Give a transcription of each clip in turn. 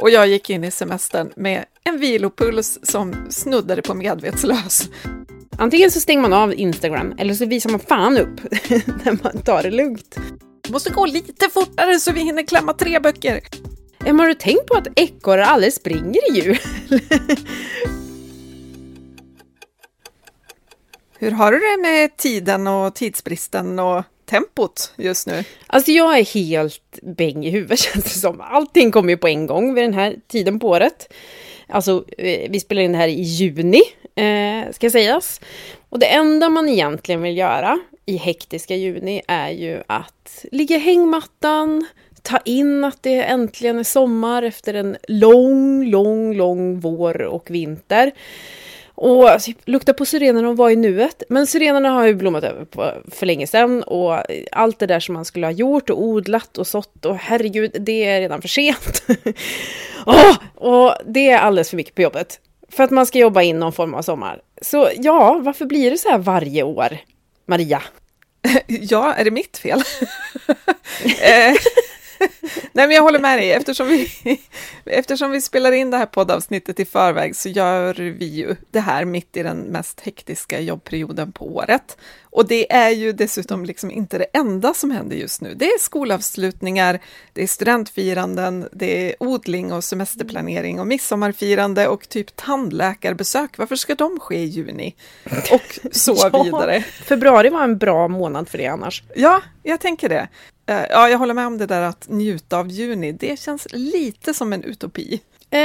Och jag gick in i semestern med en vilopuls som snuddade på medvetslös. Antingen så stänger man av Instagram eller så visar man fan upp när man tar det lugnt. Det måste gå lite fortare så vi hinner klämma tre böcker. Emma, har du tänkt på att ekorrar aldrig springer i jul? Hur har du det med tiden och tidsbristen och tempot just nu? Alltså jag är helt bäng i huvudet känns det som. Allting kommer ju på en gång vid den här tiden på året. Alltså, eh, vi spelar in det här i juni, eh, ska sägas. Och det enda man egentligen vill göra i hektiska juni är ju att ligga i hängmattan, ta in att det äntligen är sommar efter en lång, lång, lång vår och vinter. Och alltså, lukta på syrenerna och vara i nuet. Men syrenerna har ju blommat över på, för länge sedan och allt det där som man skulle ha gjort och odlat och sått och herregud, det är redan för sent. oh, och det är alldeles för mycket på jobbet. För att man ska jobba in någon form av sommar. Så ja, varför blir det så här varje år, Maria? Ja, är det mitt fel? Eh, Nej, men jag håller med dig. Eftersom vi, eftersom vi spelar in det här poddavsnittet i förväg så gör vi ju det här mitt i den mest hektiska jobbperioden på året. Och det är ju dessutom liksom inte det enda som händer just nu. Det är skolavslutningar, det är studentfiranden, det är odling och semesterplanering och midsommarfirande och typ tandläkarbesök. Varför ska de ske i juni? Och så ja, vidare. Februari var en bra månad för det annars. Ja, jag tänker det. Eh, ja, jag håller med om det där att njuta av juni. Det känns lite som en utopi. Eh,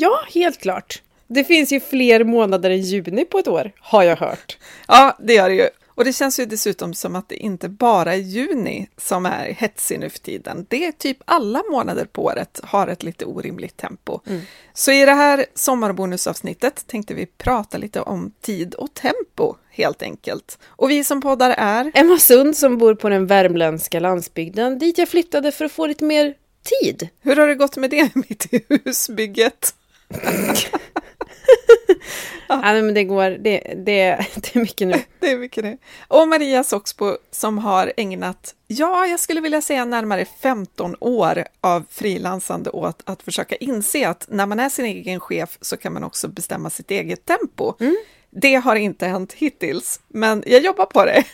ja, helt klart. Det finns ju fler månader än juni på ett år, har jag hört. Ja, det gör det ju. Och det känns ju dessutom som att det inte bara är juni som är hetsig nu för tiden. Det är typ alla månader på året har ett lite orimligt tempo. Mm. Så i det här sommarbonusavsnittet tänkte vi prata lite om tid och tempo helt enkelt. Och vi som poddar är Emma Sund som bor på den värmländska landsbygden dit jag flyttade för att få lite mer tid. Hur har det gått med det mitt i husbygget? ja. ja, men det går, det, det, det är mycket nu. det är mycket nu. Och Maria Soxbo som har ägnat, ja, jag skulle vilja säga närmare 15 år av frilansande åt att försöka inse att när man är sin egen chef så kan man också bestämma sitt eget tempo. Mm. Det har inte hänt hittills, men jag jobbar på det.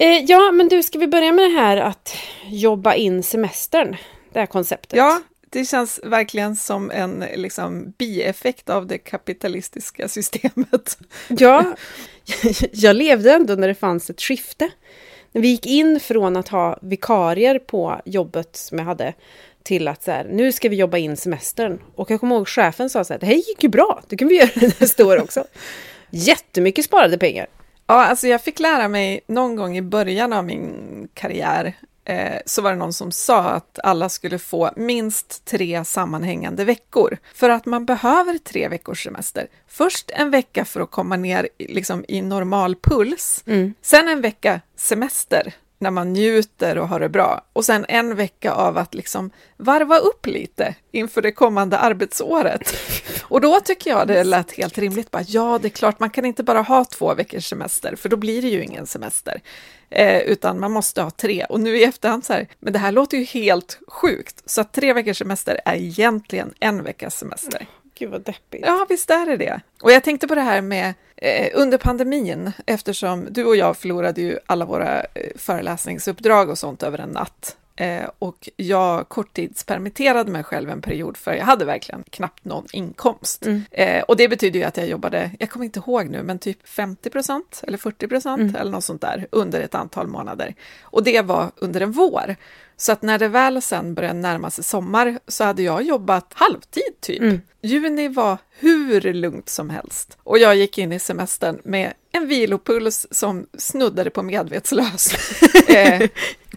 Eh, ja, men du, ska vi börja med det här att jobba in semestern? Det här konceptet. Ja, det känns verkligen som en liksom, bieffekt av det kapitalistiska systemet. Ja, jag levde ändå när det fanns ett skifte. När vi gick in från att ha vikarier på jobbet som jag hade till att så här, nu ska vi jobba in semestern. Och jag kommer ihåg chefen sa så här, det här gick ju bra, det kan vi göra nästa år också. Jättemycket sparade pengar. Ja, alltså jag fick lära mig någon gång i början av min karriär eh, så var det någon som sa att alla skulle få minst tre sammanhängande veckor. För att man behöver tre veckors semester. Först en vecka för att komma ner liksom, i normal puls, mm. sen en vecka semester när man njuter och har det bra. Och sen en vecka av att liksom varva upp lite inför det kommande arbetsåret. Och då tycker jag det lät helt rimligt. Bara, ja, det är klart, man kan inte bara ha två veckors semester, för då blir det ju ingen semester. Eh, utan man måste ha tre. Och nu i efterhand så här, men det här låter ju helt sjukt. Så att tre veckors semester är egentligen en veckas semester. Gud vad deppigt. Ja, visst är det det. Och jag tänkte på det här med eh, under pandemin, eftersom du och jag förlorade ju alla våra eh, föreläsningsuppdrag och sånt över en natt. Eh, och jag korttidspermitterade mig själv en period för jag hade verkligen knappt någon inkomst. Mm. Eh, och det betyder ju att jag jobbade, jag kommer inte ihåg nu, men typ 50 procent eller 40 procent mm. eller något sånt där under ett antal månader. Och det var under en vår. Så att när det väl sen började närma sig sommar så hade jag jobbat halvtid typ. Mm. Juni var hur lugnt som helst. Och jag gick in i semestern med en vilopuls som snuddade på medvetslös. eh,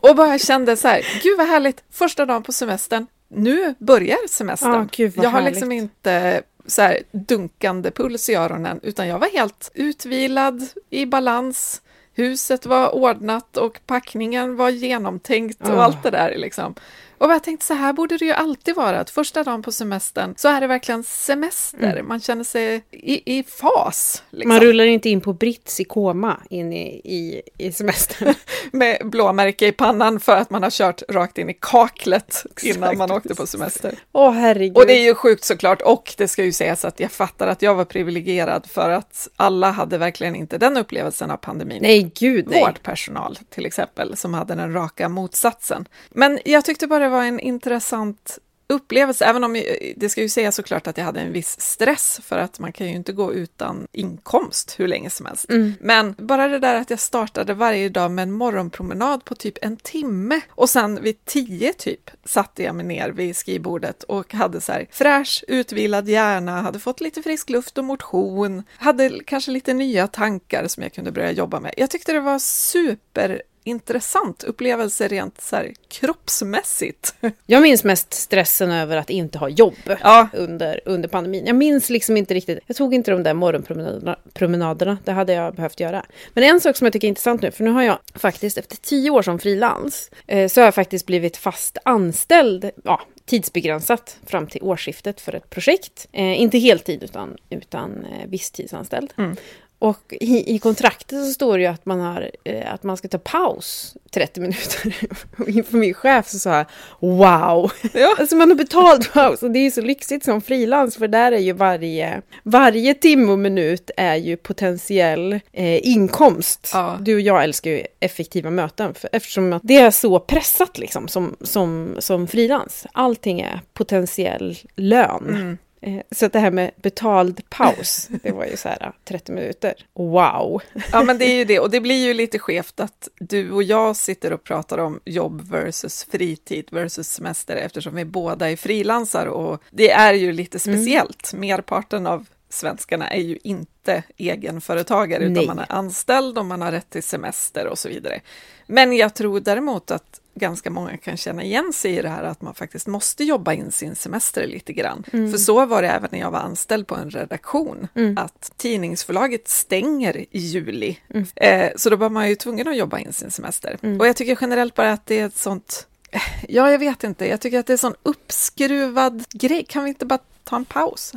och bara kände så här, gud vad härligt, första dagen på semestern, nu börjar semestern. Gud, jag har härligt. liksom inte så här dunkande puls i öronen, utan jag var helt utvilad, i balans, huset var ordnat och packningen var genomtänkt och oh. allt det där liksom. Och jag tänkte så här borde det ju alltid vara, att första dagen på semestern så är det verkligen semester. Mm. Man känner sig i, i fas. Liksom. Man rullar inte in på Brits i koma in i, i, i semestern. Med blåmärke i pannan för att man har kört rakt in i kaklet innan man åkte på semester. Åh herregud. Och det är ju sjukt såklart, och det ska ju sägas att jag fattar att jag var privilegierad för att alla hade verkligen inte den upplevelsen av pandemin. Nej, gud nej. Vårdpersonal till exempel, som hade den raka motsatsen. Men jag tyckte bara var en intressant upplevelse, även om jag- det ska ju sägas såklart att jag hade en viss stress för att man kan ju inte gå utan inkomst hur länge som helst. Mm. Men bara det där att jag startade varje dag med en morgonpromenad på typ en timme och sen vid tio typ satte jag mig ner vid skrivbordet och hade så här fräsch, utvilad hjärna, hade fått lite frisk luft och motion, hade kanske lite nya tankar som jag kunde börja jobba med. Jag tyckte det var super intressant upplevelse rent så här kroppsmässigt. Jag minns mest stressen över att inte ha jobb Ja. under, under pandemin. Jag minns liksom inte riktigt, jag tog inte de där morgonpromenaderna, promenaderna, det hade jag behövt göra. Men en sak som jag tycker är intressant nu, för nu har jag faktiskt efter tio år som frilans, eh, så har jag faktiskt blivit fast anställd, ja, tidsbegränsat fram till årsskiftet för ett projekt. Eh, inte heltid utan, utan eh, visstidsanställd. Mm. Och i, i kontraktet så står det ju att man, har, eh, att man ska ta paus 30 minuter. Och inför min chef så sa jag wow! Ja. Alltså man har betalt paus och det är ju så lyxigt som frilans för där är ju varje, varje timme och minut är ju potentiell eh, inkomst. Ja. Du och jag älskar ju effektiva möten för, eftersom att det är så pressat liksom som, som, som frilans. Allting är potentiell lön. Mm. Eh, Så det här med betald paus, det var ju så här 30 minuter. Wow! Ja, men det är ju det. Och det blir ju lite skevt att du och jag sitter och pratar om jobb versus fritid versus semester eftersom vi båda är frilansare och det är ju lite speciellt. Merparten av svenskarna är ju inte egenföretagare utan Nej. man är anställd och man har rätt till semester och så vidare. Men jag tror däremot att ganska många kan känna igen sig i det här att man faktiskt måste jobba in sin semester lite grann. För så var det även när jag var anställd på en redaktion, att tidningsförlaget stänger i juli. Eh, så då var man ju tvungen att jobba in sin semester. Och jag tycker generellt bara att det är ett sånt eh, Ja, jag vet inte. Jag tycker att det är en sån uppskruvad grej. Kan vi inte bara ta en paus?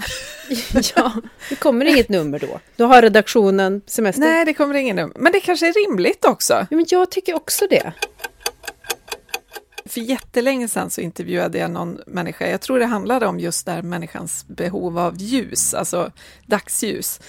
ja, det kommer inget nummer då. Då har redaktionen semester. Nej, det kommer ingen nu. Men det kanske är rimligt också. Ja, men jag tycker också det. För jättelänge sedan så intervjuade jag någon människa, jag tror det handlade om just där människans behov av ljus, alltså dagsljus.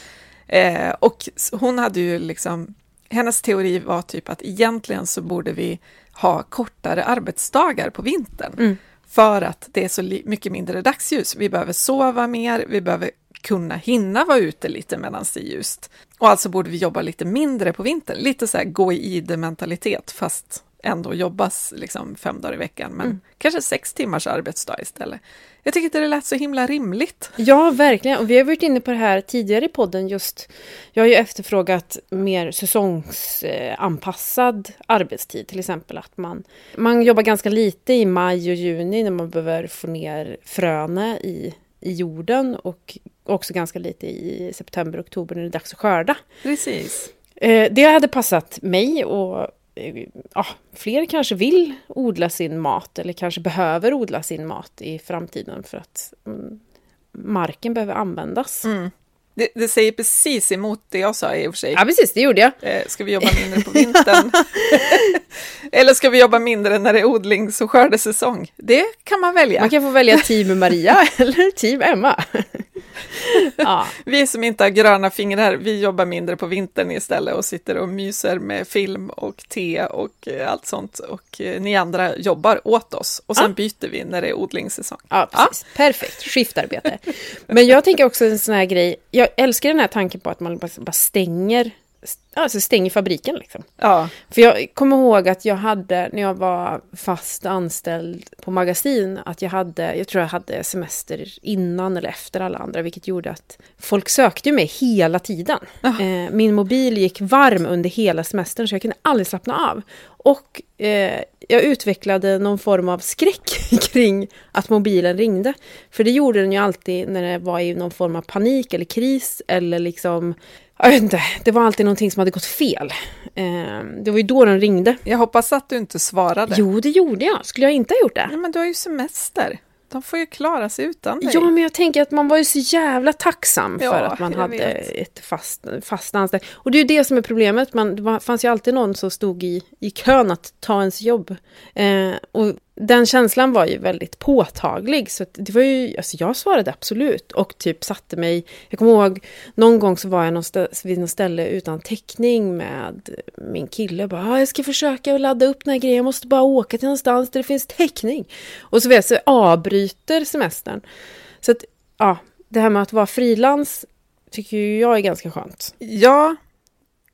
Eh, och hon hade ju liksom, hennes teori var typ att egentligen så borde vi ha kortare arbetsdagar på vintern. Mm. För att det är så mycket mindre dagsljus. Vi behöver sova mer, vi behöver kunna hinna vara ute lite medan det är ljust. Och alltså borde vi jobba lite mindre på vintern. Lite så här gå i det mentalitet fast ändå jobbas liksom fem dagar i veckan. Men Mm. kanske sex timmars arbetsdag istället. Jag tycker inte det lät så himla rimligt. Ja, verkligen. Och vi har varit inne på det här tidigare i podden. Just, jag har ju efterfrågat mer säsongsanpassad arbetstid. Till exempel att man, man jobbar ganska lite i maj och juni när man behöver få ner fröna i, i jorden. Och också ganska lite i september och oktober när det är dags att skörda. Precis. Eh, det hade passat mig och ja, fler kanske vill odla sin mat eller kanske behöver odla sin mat i framtiden för att mm, marken behöver användas. Mm. Det, det säger precis emot det jag sa i och för sig. Ja, precis, det gjorde jag. Eh, Ska vi jobba mindre på vintern? Eller ska vi jobba mindre när det är odlings och skördesäsong? Det kan man välja. Man kan få välja team Maria eller team Emma. ja, Vi som inte har gröna fingrar, vi jobbar mindre på vintern istället och sitter och myser med film och te och eh, allt sånt. Och eh, ni andra jobbar åt oss och sen Ja. byter vi när det är odlingssäsong. ja, precis. Perfekt, skiftarbete. Men jag tänker också en sån här grej, jag jag älskar den här tanken på att man bara, bara stänger, alltså stänger fabriken liksom. Ja, För jag kommer ihåg att jag hade, när jag var fast anställd på magasin, att jag hade, jag tror jag hade semester innan eller efter alla andra, vilket gjorde att folk sökte mig hela tiden. Eh, min mobil gick varm under hela semestern, så jag kunde aldrig slappna av. Och eh, jag utvecklade någon form av skräck kring att mobilen ringde. För det gjorde den ju alltid när det var i någon form av panik eller kris eller liksom Jag vet inte, det var alltid någonting som hade gått fel. Eh, det var ju då de ringde. Jag hoppas att du inte svarade. Jo, det gjorde jag. Skulle jag inte ha gjort det? Ja, men du har ju semester. De får ju klara sig utan dig. Ja, men jag tänker att man var ju så jävla tacksam Ja, för att man hade vet. ett fast, fast anställd. Och det är ju det som är problemet. Man, det fanns ju alltid någon som stod i, i kön att ta ens jobb. Eh, och den känslan var ju väldigt påtaglig. Så det var ju, alltså jag svarade absolut och typ satte mig... Jag kommer ihåg någon gång så var jag någonstans, vid något ställe utan täckning med min kille. Bara, ah, jag ska försöka ladda upp den här grejen, jag måste bara åka till någonstans där det finns täckning. Och så, vet, så avbryter semestern. Så att, ja, det här med att vara frilans tycker ju jag är ganska skönt. Ja,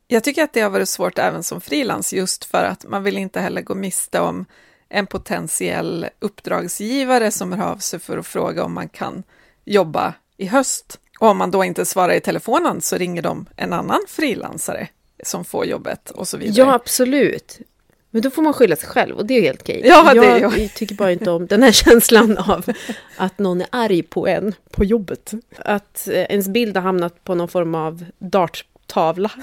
jag tycker att det har varit svårt även som frilans just för att man vill inte heller gå miste om en potentiell uppdragsgivare som hör av sig för att fråga om man kan jobba i höst. Och om man då inte svarar i telefonen så ringer de en annan frilansare som får jobbet och så vidare. Ja, absolut. Men då får man skylla sig själv och det är helt okej. Ja, det är jag jag. tycker bara inte om den här känslan av att någon är arg på en på jobbet. Att eh, ens bild har hamnat på någon form av darttavla.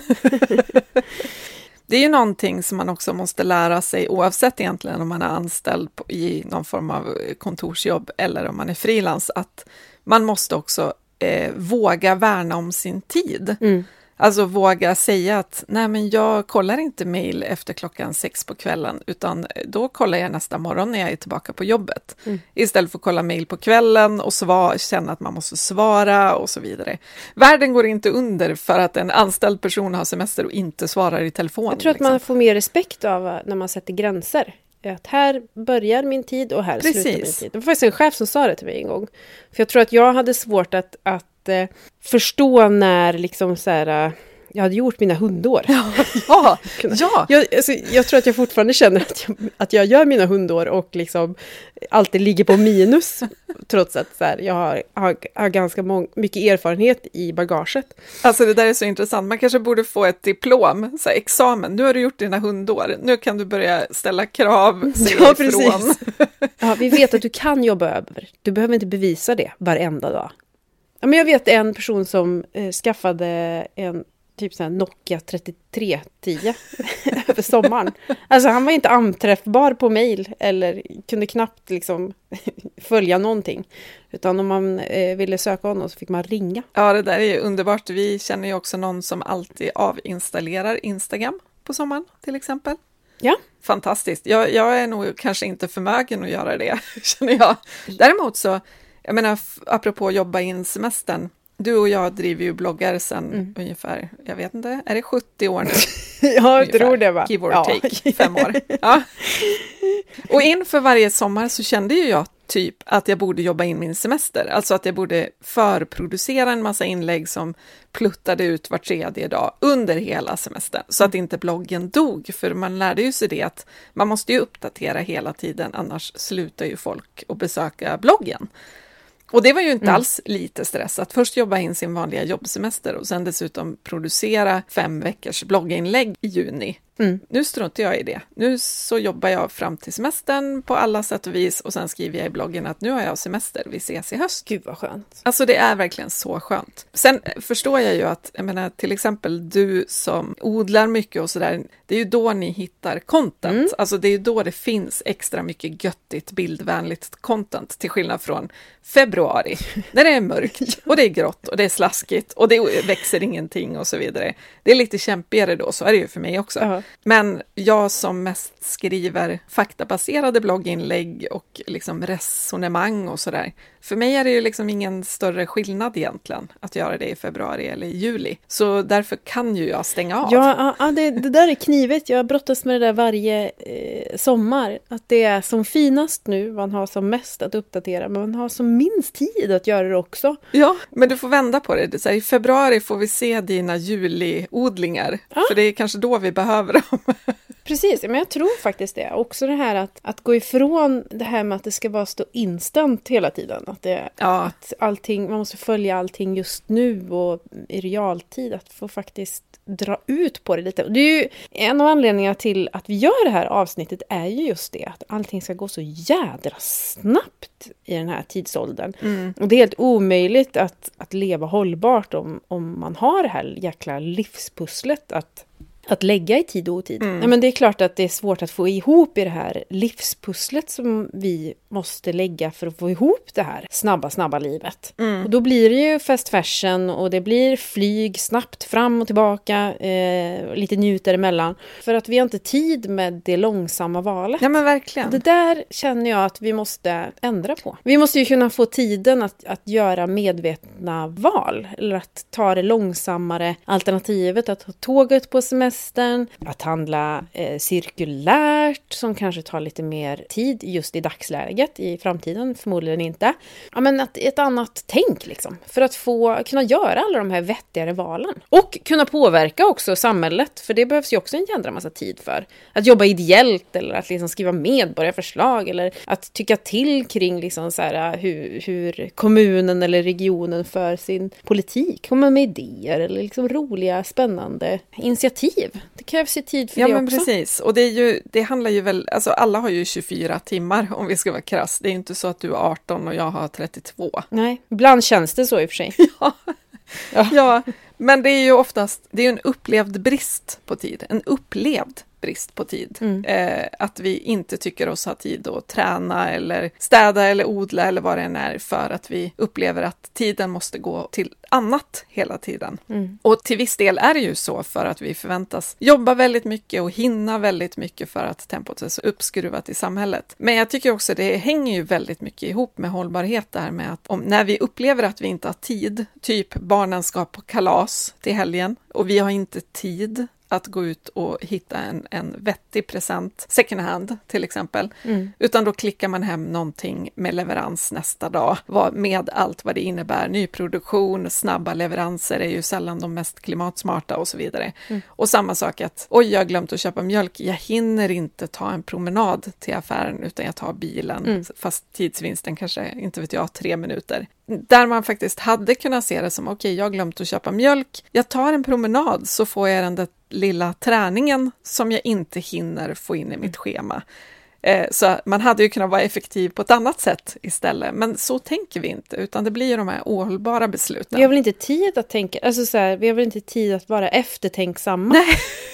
Det är ju någonting som man också måste lära sig oavsett egentligen om man är anställd på, i någon form av kontorsjobb eller om man är frilans, att man måste också eh, våga värna om sin tid. Mm. Alltså våga säga att nej men jag kollar inte mejl efter klockan sex på kvällen utan då kollar jag nästa morgon när jag är tillbaka på jobbet. Mm. Istället för att kolla mejl på kvällen och sva- känna att man måste svara och så vidare. Världen går inte under för att en anställd person har semester och inte svarar i telefon. Jag tror att liksom. man får mer respekt av eh, när man sätter gränser. Att här börjar min tid och här slutar min Precis. tid. Det var faktiskt en chef som sa det till mig en gång. För jag tror att jag hade svårt att, att eh, förstå när liksom så här, eh, jag hade gjort mina hundår. Ja, ja. Jag, alltså, jag tror att jag fortfarande känner att jag, att jag gör mina hundår och liksom alltid ligger på minus. trots att så här, jag har, har, har ganska mång, mycket erfarenhet i bagaget. Alltså det där är så intressant. Man kanske borde få ett diplom, så här, examen. Nu har du gjort dina hundår. Nu kan du börja ställa krav. säga Ja, ifrån. precis. Ja, vi vet att du kan jobba över. Du behöver inte bevisa det varenda dag. Ja, men jag vet en person som eh, skaffade en typ sån här Nokia 3310 över sommaren. Alltså han var inte anträffbar på mail eller kunde knappt liksom följa någonting. Utan om man eh, ville söka honom så fick man ringa. Ja, det där är ju underbart. Vi känner ju också någon som alltid avinstallerar Instagram på sommaren till exempel. Ja. Fantastiskt. Jag, jag är nog kanske inte förmögen att göra det, känner jag. Däremot så, jag menar, apropå jobba in semestern. Du och jag driver ju bloggar sedan Mm. ungefär, jag vet inte, är det 70 år nu? Ja, Ungefär. Give or take, fem år. Ja. Och inför varje sommar så kände ju jag typ att jag borde jobba in min semester, alltså att jag borde förproducera en massa inlägg som pluttade ut var tredje dag under hela semestern, så att inte bloggen dog, för man lärde ju sig det att man måste ju uppdatera hela tiden, annars slutar ju folk att besöka bloggen. Och det var ju inte Mm. alls lite stress att först jobba in sin vanliga jobbsemester och sen dessutom producera fem veckors blogginlägg i juni. Mm. Nu struntar jag i det. Nu så jobbar jag fram till semestern på alla sätt och vis och sen skriver jag i bloggen att nu har jag semester, vi ses i höst. Gud vad skönt. Alltså det är verkligen så skönt. Sen förstår jag ju att, jag menar till exempel du som odlar mycket och sådär, det är ju då ni hittar content. Mm. Alltså det är ju då det finns extra mycket göttigt, bildvänligt content, till skillnad från februari, när det är mörkt och det är grått och det är slaskigt och det växer ingenting och så vidare. Det är lite kämpigare då, så är det ju för mig också. Ja. Men jag som mest skriver faktabaserade blogginlägg och liksom resonemang och sådär. För mig är det ju liksom ingen större skillnad egentligen att göra det i februari eller juli. Så därför kan ju jag stänga av. Ja, ja, det, det där är knivigt. Jag brottas med det där varje eh, sommar. Att det är som finast nu, man har som mest att uppdatera, men man har som minst tid att göra det också. Ja, men du får vända på det. det här, I februari får vi se dina juliodlingar, Ja. för det är kanske då vi behöver dem. Precis, men jag tror faktiskt det. Också det här att, att gå ifrån det här med att det ska vara stå instant hela tiden. Att, det, Ja. att allting, man måste följa allting just nu och i realtid. Att få faktiskt dra ut på det lite. Och Det är ju en av anledningarna till att vi gör det här avsnittet är ju just det att allting ska gå så jädra snabbt i den här tidsåldern. Mm. Och det är helt omöjligt att, att leva hållbart om, om man har det här jäkla livspusslet att, att lägga i tid och otid. Mm. Nej, men det är klart att det är svårt att få ihop i det här livspusslet som vi måste lägga för att få ihop det här snabba, snabba livet. Mm. Och då blir det ju fast fashion och det blir flyg snabbt fram och tillbaka, eh, lite njut däremellan. För att vi har inte tid med det långsamma valet. Ja men verkligen. Det där känner jag att vi måste ändra på. Vi måste ju kunna få tiden att, att göra medvetna val. Eller att ta det långsammare alternativet. Att ta tåget på semestern. Att handla eh, cirkulärt som kanske tar lite mer tid just i dagsläget. I framtiden förmodligen inte. Ja, men att ett annat tänk liksom. För att få kunna göra alla de här vettigare valen. Och kunna påverka också samhället. För det behövs ju också en jädra massa tid för. Att jobba ideellt eller att liksom skriva medborgarförslag eller att tycka till kring liksom så här, hur, hur kommunen eller regionen för sin politik. Komma med idéer eller liksom roliga, spännande initiativ. Det krävs ju tid för Ja det men också. precis, och det, är ju, det handlar ju väl, alltså alla har ju 24 timmar om vi ska vara krass. Det är ju inte så att du är 18 och jag har 32. Nej, ibland känns det så i och för sig. Ja, men det är ju oftast, det är ju en upplevd brist på tid, en upplevd brist på tid. Mm. Eh, att vi inte tycker oss ha tid att träna eller städa eller odla eller vad det än är för att vi upplever att tiden måste gå till annat hela tiden. Mm. Och till viss del är det ju så för att vi förväntas jobba väldigt mycket och hinna väldigt mycket för att tempot är så uppskruvat i samhället. Men jag tycker också det hänger ju väldigt mycket ihop med hållbarhet det här med att om, när vi upplever att vi inte har tid, typ barnen ska på kalas till helgen och vi har inte tid att gå ut och hitta en, en vettig present, second hand till exempel, Mm. utan då klickar man hem någonting med leverans nästa dag, med allt vad det innebär. Nyproduktion, snabba leveranser är ju sällan de mest klimatsmarta och så vidare. Mm. Och samma sak att, oj, jag har glömt att köpa mjölk, jag hinner inte ta en promenad till affären, utan jag tar bilen, Mm. fast tidsvinsten kanske, inte vet jag, tre minuter. Där man faktiskt hade kunnat se det som, okej, jag har glömt att köpa mjölk, jag tar en promenad så får jag den lilla träningen som jag inte hinner få in i mitt schema. Eh, Så man hade ju kunnat vara effektiv på ett annat sätt istället, men så tänker vi inte, utan det blir ju de här ohållbara besluten. Vi har väl inte tid att tänka, alltså så här, vi har väl inte tid att vara eftertänksamma.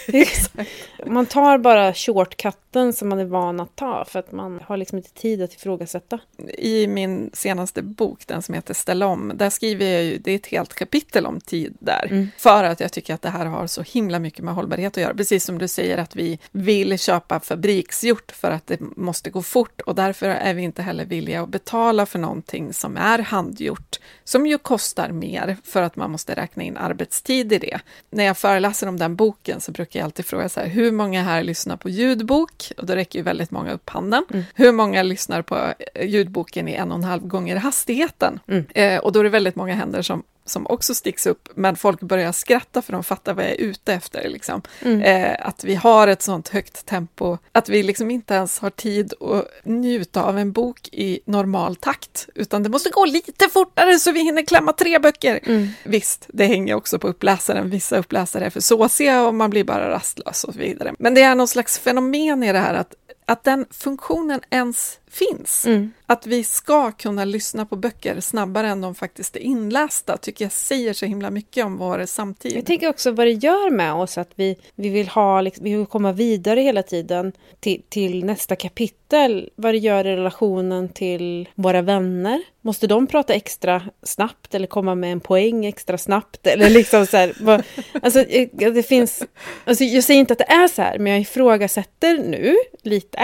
Nej. Man tar bara shortcutten som man är van att ta för att man har liksom inte tid att ifrågasätta. I min senaste bok, den som heter Ställa om, där skriver jag ju, det är ett helt kapitel om tid där, Mm. för att jag tycker att det här har så himla mycket med hållbarhet att göra. Precis som du säger att vi vill köpa fabriksgjort för att det måste gå fort och därför är vi inte heller villiga att betala för någonting som är handgjort, som ju kostar mer för att man måste räkna in arbetstid i det. När jag föreläser om den boken så brukar jag alltid fråga så här, hur många här lyssnar på ljudbok? Och då räcker ju väldigt många upp handen. Mm. Hur många lyssnar på ljudboken i en och en halv gånger hastigheten? Mm. Eh, och då är det väldigt många händer som som också sticks upp, men folk börjar skratta för de fattar vad jag är ute efter. Liksom. Mm. Eh, att vi har ett sånt högt tempo, att vi liksom inte ens har tid att njuta av en bok i normal takt, utan det måste gå lite fortare så vi hinner klämma tre böcker. Mm. Visst, det hänger också på uppläsaren. Vissa uppläsare är för såsiga och man blir bara rastlös och så vidare. Men det är någon slags fenomen i det här att, att den funktionen ens finns. Mm. Att vi ska kunna lyssna på böcker snabbare än de faktiskt är inlästa, tycker jag säger så himla mycket om vår samtid. Jag tänker också vad det gör med oss att vi, vi, vill, ha, liksom, vi vill komma vidare hela tiden till, till nästa kapitel. Vad det gör i relationen till våra vänner. Måste de prata extra snabbt eller komma med en poäng extra snabbt? Eller liksom så här, vad, alltså, det finns, alltså, jag säger inte att det är så här, men jag ifrågasätter nu lite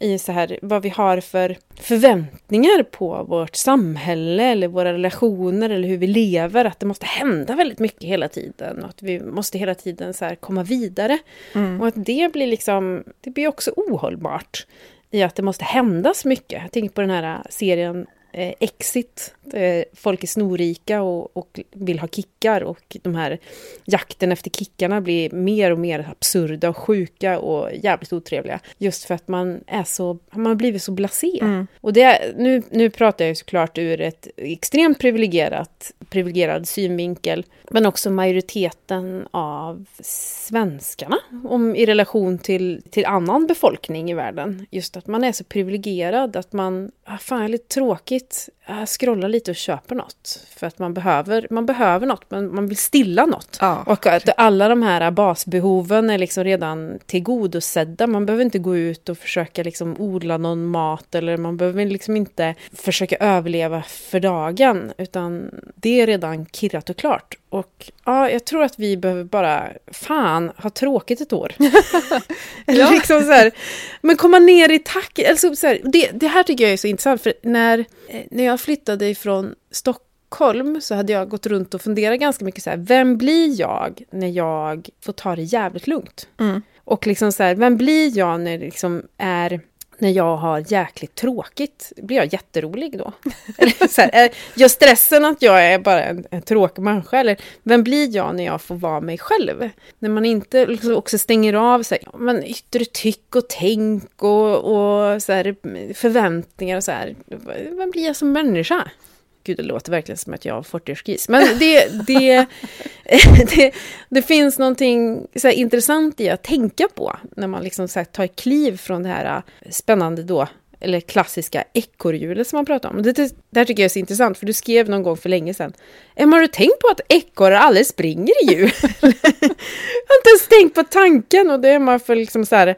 i så här, vad vi har för förväntningar på vårt samhälle eller våra relationer eller hur vi lever. Att det måste hända väldigt mycket hela tiden och att vi måste hela tiden så komma vidare. Mm. Och att det blir liksom, det blir också ohållbart i att det måste händas mycket. Jag tänker på den här serien eh, exit. Eh, folk är snorrika och, och vill ha kickar och de här jakten efter kickarna blir mer och mer absurda och sjuka och jävligt otrevliga. Just för att man är så, man har blivit så blasé. Mm. Och det, nu, nu pratar jag ju såklart ur ett extremt privilegierat, privilegierad synvinkel, men också majoriteten av svenskarna om, i relation till, till annan befolkning i världen. Just att man är så privilegierad att man, ah, fan är lite tråkigt, ah, scrollar lite och köper något. För att man behöver, man behöver något, men man vill stilla något. Ja, Och att alla de här basbehoven är liksom redan tillgodosedda. Man behöver inte gå ut och försöka liksom odla någon mat eller man behöver liksom inte försöka överleva för dagen. Utan det är redan kirrat och klart. Och ja, jag tror att vi behöver bara, fan, ha tråkigt ett år. eller Ja. liksom så här, men komma ner i tack. Alltså så här, det, det här tycker jag är så intressant, för när, när jag flyttade ifrån Stockholm så hade jag gått runt och funderat ganska mycket så här, vem blir jag när jag får ta det jävligt lugnt? Mm. Och liksom så här, vem blir jag när det liksom är när jag har jäkligt tråkigt, blir jag jätterolig då? Så här, är- gör stressen att jag är bara en, en tråkig människa? Eller vem blir jag när jag får vara mig själv? När man inte liksom också stänger av så här, men yttre tyck och tänk och, och så här, förväntningar och så här. Vem blir jag som människa? Gud, det låter verkligen som att jag har 40-årskris. Men det, det, det, det finns någonting så här intressant i att tänka på när man liksom så här tar ett kliv från det här äh, spännande då, eller klassiska ekorrhjulet som man pratar om. Det, det här tycker jag är så intressant, för du skrev någon gång för länge sedan. Emma, har du tänkt på att ekorrar aldrig springer i hjul? jag har inte ens tänkt på tanken och det är man för liksom så här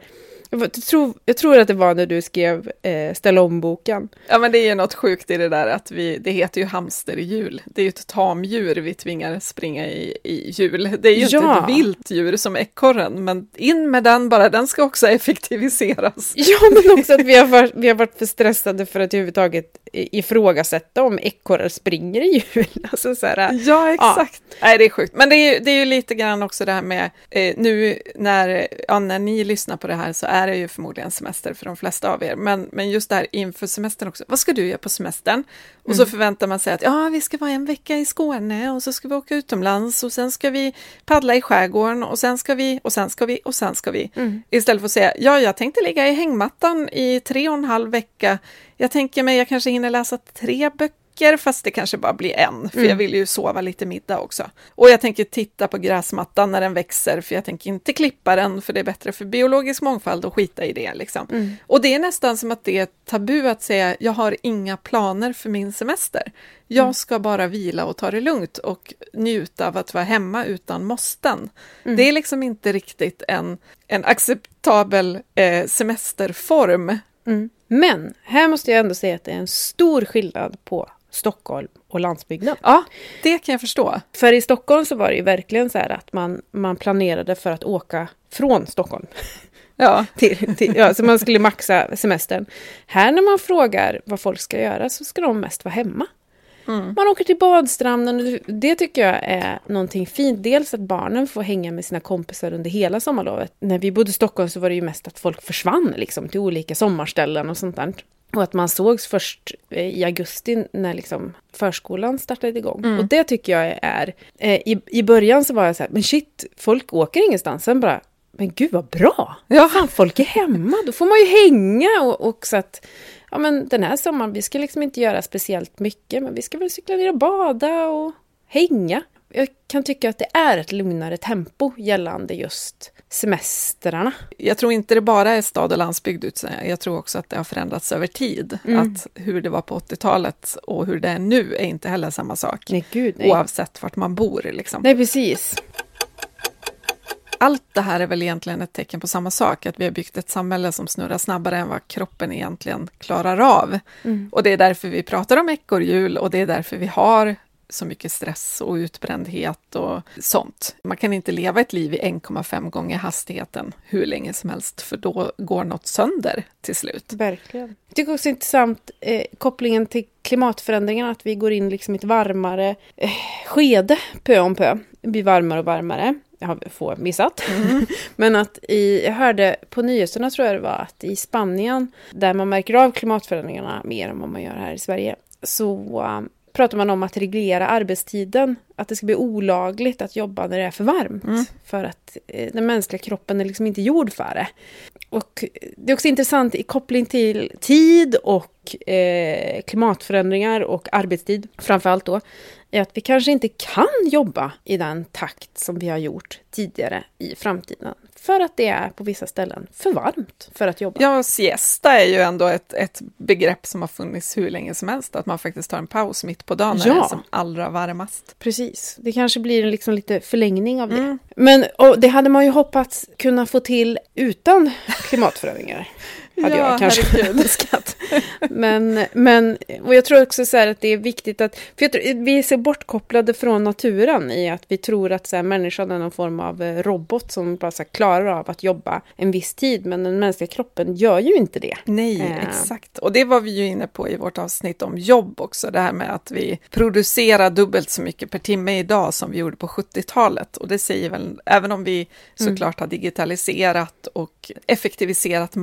jag tror, jag tror att det var när du skrev eh, Ställa om-boken. Ja, men det är ju något sjukt i det där att vi, det heter ju hamsterhjul. Det är ju ett tamdjur vi tvingar springa i, i hjul. Det är ju inte Ja. ett vilt djur som ekorren, men in med den bara, den ska också effektiviseras. Ja, men också att vi har, varit, vi har varit för stressade för att överhuvudtaget ifrågasätta om ekorrar springer i hjul. Alltså så här, Ja, exakt. Nej, det är sjukt. Men det är, det är ju lite grann också det här med, eh, nu när, ja, när ni lyssnar på det här så är det ju förmodligen semester för de flesta av er, men, men just det här inför semestern också. Vad ska du göra på semestern? Och så förväntar man sig att ja, vi ska vara en vecka i Skåne och så ska vi åka utomlands och sen ska vi paddla i skärgården och sen ska vi och sen ska vi och sen ska vi. Istället för att säga ja, jag tänkte ligga i hängmattan i tre och en halv vecka. Jag tänker mig jag kanske hinner läsa tre böcker fast det kanske bara blir en, för jag vill ju sova lite middag också. Och jag tänker titta på gräsmattan när den växer, för jag tänker inte klippa den, för det är bättre för biologisk mångfald att skita i det. Liksom. Och det är nästan som att det är tabu att säga, jag har inga planer för min semester. Jag ska bara vila och ta det lugnt och njuta av att vara hemma utan måsten. Det är liksom inte riktigt en, en acceptabel eh, semesterform. Mm. Men här måste jag ändå säga att det är en stor skillnad på Stockholm och landsbygden. Ja, det kan jag förstå. För i Stockholm så var det ju verkligen så här att man, man planerade för att åka från Stockholm. Ja. Till, till, ja, så man skulle maxa semestern. Här när man frågar vad folk ska göra så ska de mest vara hemma. Mm. Man åker till badstranden och det tycker jag är någonting fint. Dels att barnen får hänga med sina kompisar under hela sommarlovet. När vi bodde i Stockholm så var det ju mest att folk försvann liksom till olika sommarställen och sånt där. Och att man sågs först eh, i augusti när liksom förskolan startade igång. Och det tycker jag är... Eh, i, I början så var jag så här, men shit, folk åker ingenstans. Sen bara, men gud vad bra! Ja. Fan, folk är hemma, då får man ju hänga. Och, och så att, ja men den här sommaren, vi ska liksom inte göra speciellt mycket, men vi ska väl cykla ner och bada och hänga. Jag kan tycka att det är ett lugnare tempo gällande just semestrarna. Jag tror inte det bara är stad och landsbygd, utan jag tror också att det har förändrats över tid. Att hur det var på 80-talet och hur det är nu är inte heller samma sak. Nej, gud nej. Oavsett vart man bor. Liksom. Nej, precis. Allt det här är väl egentligen ett tecken på samma sak, att vi har byggt ett samhälle som snurrar snabbare än vad kroppen egentligen klarar av. Och det är därför vi pratar om ekorrhjul och det är därför vi har så mycket stress och utbrändhet och sånt. Man kan inte leva ett liv i 1,5 gånger hastigheten hur länge som helst, för då går något sönder till slut. Verkligen. Jag tycker också intressant eh, kopplingen till klimatförändringarna, att vi går in liksom i ett varmare eh, skede pö om pö. Det blir varmare och varmare. Jag har få missat. Men att i, jag hörde på nyheterna tror jag det var att i Spanien, där man märker av klimatförändringarna mer än vad man gör här i Sverige, så pratar man om att reglera arbetstiden. Att det ska bli olagligt att jobba när det är för varmt. Mm. För att eh, den mänskliga kroppen är liksom inte gjord för det. Och det är också intressant i koppling till tid och eh, klimatförändringar och arbetstid framförallt då. Är att vi kanske inte kan jobba i den takt som vi har gjort tidigare i framtiden. För att det är på vissa ställen för varmt för att jobba. Ja, siesta är ju ändå ett, ett begrepp som har funnits hur länge som helst, att man faktiskt tar en paus mitt på dagen när Ja. det är som allra varmast. Precis, det kanske blir liksom lite förlängning av det. Mm. Men det hade man ju hoppats kunna få till utan klimatförändringar. hade Ja, jag kanske önskat. Men, men, och jag tror också så att det är viktigt att, för tror, vi är så bortkopplade från naturen i att vi tror att så här, människan är någon form av eh, robot som bara här, klarar av att jobba en viss tid, men den mänskliga kroppen gör ju inte det. Nej, Eh. exakt. Och det var vi ju inne på i vårt avsnitt om jobb också, det här med att vi producerar dubbelt så mycket per timme idag som vi gjorde på 70-talet. Och det säger väl, även om vi såklart har digitaliserat och effektiviserat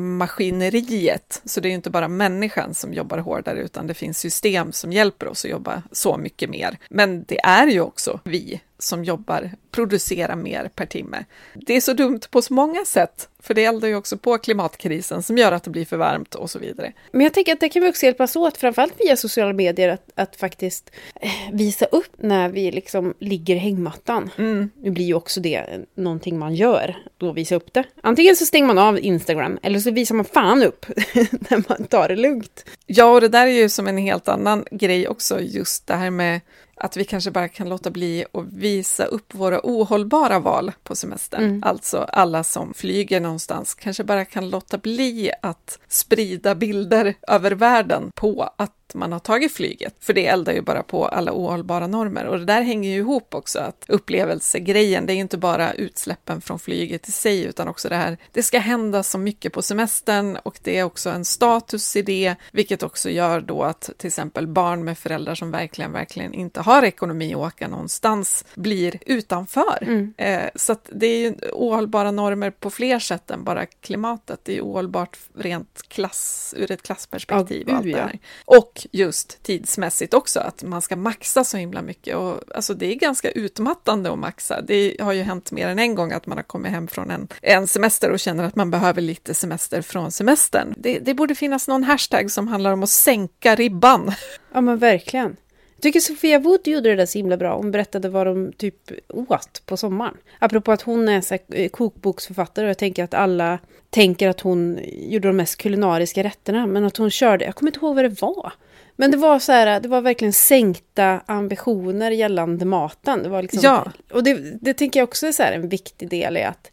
maskineriet, så det är ju inte bara människan som jobbar hårdare, utan det finns system som hjälper oss att jobba så mycket mer. Men det är ju också vi som jobbar, producerar mer per timme. Det är så dumt på så många sätt, för det eldar ju också på klimatkrisen som gör att det blir för varmt och så vidare. Men jag tänker att det kan vi också hjälpas åt, framförallt via sociala medier, att, att faktiskt eh, visa upp när vi liksom ligger i hängmattan. Mm. Nu blir ju också det någonting man gör, då visa upp det. Antingen så stänger man av Instagram, eller så visar man fan upp när man tar det lugnt. Ja, och det där är ju som en helt annan grej också, just det här med att vi kanske bara kan låta bli att visa upp våra ohållbara val på semestern. Mm. Alltså alla som flyger någonstans kanske bara kan låta bli att sprida bilder över världen på att man har tagit flyget, för det eldar ju bara på alla ohållbara normer. Och det där hänger ju ihop också, att upplevelsegrejen, det är ju inte bara utsläppen från flyget i sig, utan också det här, det ska hända så mycket på semestern och det är också en status i det, vilket också gör då att till exempel barn med föräldrar som verkligen, verkligen inte har ekonomi att åka någonstans blir utanför. Mm. Eh, så att det är ju ohållbara normer på fler sätt än bara klimatet. Det är ju ohållbart rent klass, ur ett klassperspektiv. Ja, och, allt det här. och just tidsmässigt också, att man ska maxa så himla mycket. Och, alltså, det är ganska utmattande att maxa. Det har ju hänt mer än en gång att man har kommit hem från en, en semester och känner att man behöver lite semester från semestern. Det, det borde finnas någon hashtag som handlar om att sänka ribban. Ja men verkligen. Jag tycker Sofia Wood gjorde det där så himla bra. Hon berättade vad de typ åt på sommaren. Apropå att hon är så här, kokboksförfattare och jag tänker att alla tänker att hon gjorde de mest kulinariska rätterna. Men att hon körde, jag kommer inte ihåg vad det var. Men det var så här, det var verkligen sänkta ambitioner gällande maten. Det var liksom, Ja. Och det, det tänker jag också är så här en viktig del i att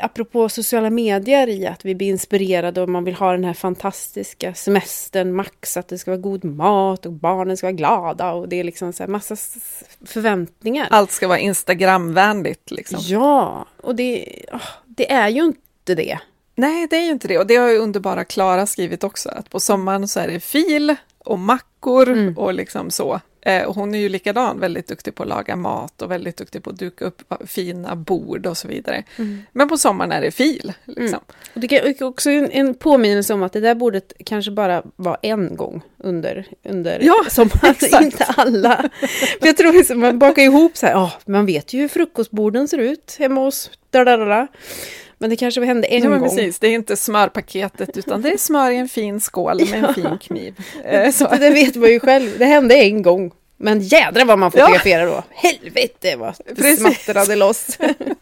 apropå sociala medier i att vi blir inspirerade och man vill ha den här fantastiska semestern, max, att det ska vara god mat och barnen ska vara glada och det är liksom så här massa förväntningar. Allt ska vara Instagramvänligt liksom. Ja, och det, åh, det är ju inte det. Nej, det är ju inte det. Och det har ju underbara Klara skrivit också, att på sommaren så är det fil och mackor Mm. och liksom så. Eh, hon är ju likadan, väldigt duktig på att laga mat och väldigt duktig på att duka upp fina bord och så vidare. Men på sommaren är det fil. Liksom. Och det är också en, en påminnelse om att det där bordet kanske bara var en gång under, under Ja, sommaren, exakt. inte alla. För jag tror liksom, man bakar ihop så här, oh, man vet ju hur frukostborden ser ut hemma hos dadadada. Men det kanske hände en Ja, gång. precis. Det är inte smörpaketet, utan det är smör i en fin skål med en fin kniv. Eh, så. Det vet man ju själv, det hände en gång. Men jädrar vad man Ja. fotograferar då. Helvete vad det Precis. smattrade loss.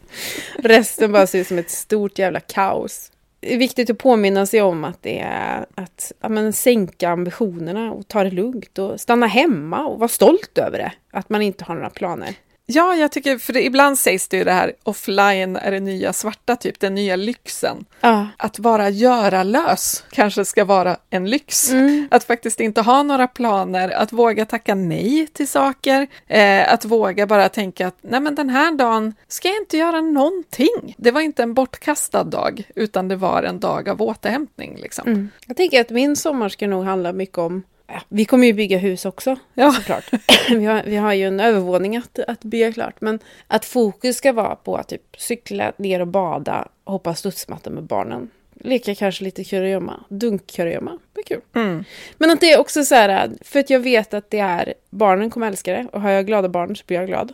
Resten bara ser ut som ett stort jävla kaos. Det är viktigt att påminna sig om att det är att ja, men, sänka ambitionerna och ta det lugnt och stanna hemma och vara stolt över det. Att man inte har några planer. Ja, jag tycker, för det, ibland sägs det ju det här, offline är det nya svarta, typ den nya lyxen. Ja. Att vara göralös kanske ska vara en lyx. Mm. Att faktiskt inte ha några planer, att våga tacka nej till saker, eh, att våga bara tänka att nej men den här dagen ska jag inte göra någonting. Det var inte en bortkastad dag, utan det var en dag av återhämtning. Liksom. Mm. Jag tänker att min sommar ska nog handla mycket om vi kommer ju bygga hus också, Ja. såklart. vi, har, vi har ju en övervåning att, att bygga klart. Men att fokus ska vara på att typ cykla ner och bada, hoppa studsmatta med barnen. leka kanske lite kurragömma. Dunkkurragömma. Det är kul. Mm. Men att det är också så här, för att jag vet att det är, barnen kommer älska det. Och har jag glada barn så blir jag glad.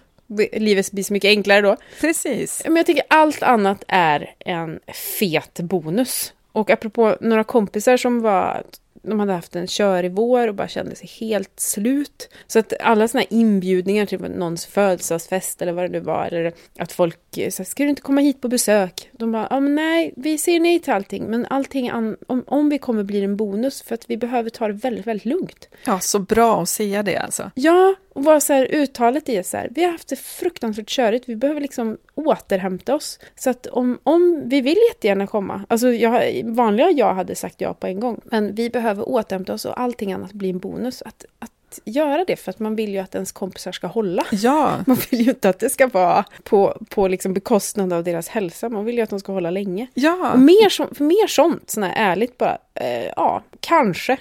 Livet blir så mycket enklare då. Precis. Men jag tycker allt annat är en fet bonus. Och apropå några kompisar som var de hade haft en körig vår och bara kände sig helt slut. Så att alla såna här inbjudningar till någons födelsedagsfest eller vad det nu var, eller att folk sa ska du inte komma hit på besök? De bara, ja men nej, vi säger nej till allting, men allting, om, om vi kommer blir en bonus för att vi behöver ta det väldigt, väldigt lugnt. Ja, så bra att säga det alltså. Ja, och vara så här, uttalet är så här, vi har haft det fruktansvärt körigt, vi behöver liksom återhämta oss. Så att om, om vi vill jättegärna komma, alltså jag, vanliga jag hade sagt ja på en gång, men vi behöver återhämta oss och allting annat blir en bonus. Att, att göra det, för att man vill ju att ens kompisar ska hålla. Ja, Man vill ju inte att det ska vara på, på liksom bekostnad av deras hälsa, man vill ju att de ska hålla länge. ja. Och mer, så, mer sånt, sån här ärligt bara, eh, ja, kanske.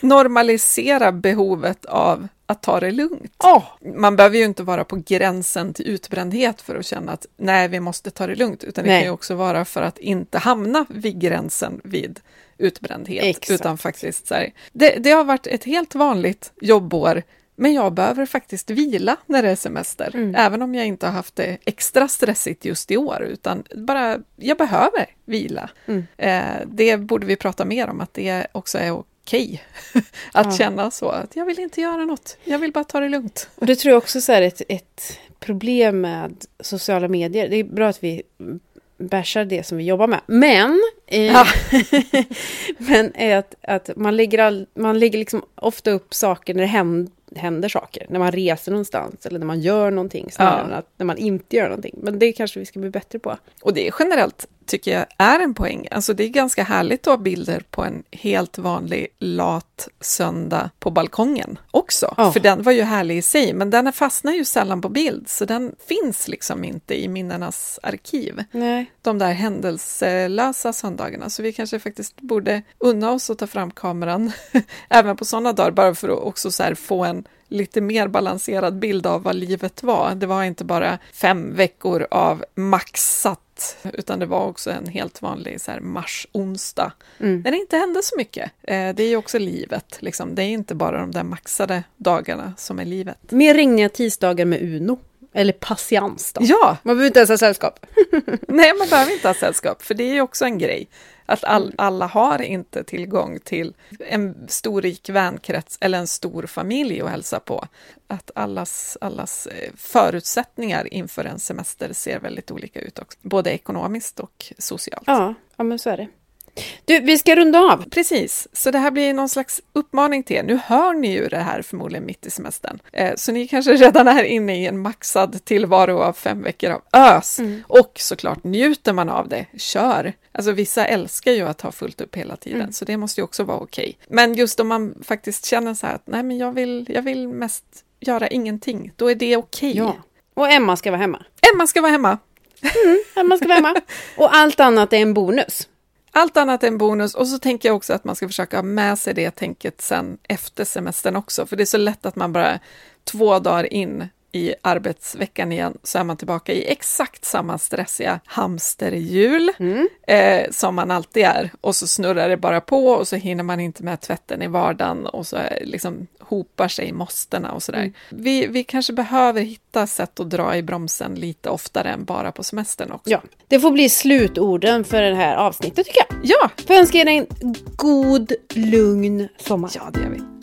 Normalisera behovet av att ta det lugnt. Ja, Man behöver ju inte vara på gränsen till utbrändhet för att känna att nej, vi måste ta det lugnt, utan det Nej. kan ju också vara för att inte hamna vid gränsen vid utbrändhet, Exakt. utan faktiskt så här, det, det har varit ett helt vanligt jobbår, men jag behöver faktiskt vila när det är semester, Mm. även om jag inte har haft det extra stressigt just i år, utan bara, jag behöver vila. Mm. Eh, det borde vi prata mer om, att det också är okej att Ja. känna så, att jag vill inte göra något, jag vill bara ta det lugnt. Och det tror jag också så här ett, ett problem med sociala medier. Det är bra att vi bashar det som vi jobbar med. Men, eh, Ja. men är att, att man lägger, all, man lägger liksom ofta upp saker när det händer, händer saker. När man reser någonstans eller när man gör någonting. Snarare Ja. än att, när man inte gör någonting. Men det kanske vi ska bli bättre på. Och det är generellt, tycker jag, är en poäng. Alltså det är ganska härligt att ha bilder på en helt vanlig lat söndag på balkongen också. Ja. För den var ju härlig i sig, men den fastnar ju sällan på bild, så den finns liksom inte i minnenas arkiv. Nej. De där händelselösa söndagarna, så vi kanske faktiskt borde unna oss att ta fram kameran även på sådana dagar, bara för att också få en lite mer balanserad bild av vad livet var. Det var inte bara fem veckor av maxat, utan det var också en helt vanlig så här mars-onsdag, Mm. när det inte hände så mycket. Eh, det är ju också livet, liksom. det är inte bara de där maxade dagarna som är livet. Mer regniga tisdagar med Uno. Eller patiens då. Ja, Man behöver inte ens ha sällskap. nej, man behöver inte ha sällskap, för det är ju också en grej. Att all, alla har inte tillgång till en stor rik vänkrets eller en stor familj att hälsa på. Att allas, allas eh, förutsättningar inför en semester ser väldigt olika ut också, både ekonomiskt och socialt. Ja, ja men så är det. Du, vi ska runda av. Precis, så det här blir någon slags uppmaning till er. Nu hör ni ju det här förmodligen mitt i semestern, eh, så ni kanske redan är inne i en maxad tillvaro av fem veckor av ös. Mm. Och såklart, njuter man av det, kör! Alltså vissa älskar ju att ha fullt upp hela tiden, Mm. så det måste ju också vara okej. Men just om man faktiskt känner så här att nej, men jag vill, jag vill mest göra ingenting, då är det okej. Ja. Och Emma ska vara hemma. Emma ska vara hemma. Emma ska vara hemma. Och allt annat är en bonus. Allt annat är en bonus. Och så tänker jag också att man ska försöka ha med sig det tänket sen efter semestern också, för det är så lätt att man bara två dagar in i arbetsveckan igen så är man tillbaka i exakt samma stressiga hamsterhjul Mm. eh, som man alltid är och så snurrar det bara på och så hinner man inte med tvätten i vardagen och så liksom hopar sig måstena och sådär. Mm. Vi, vi kanske behöver hitta sätt att dra i bromsen lite oftare än bara på semestern också. Ja, det får bli slutorden för det här avsnittet tycker jag. ja, Får önska er en god, lugn sommar. ja det gör vi.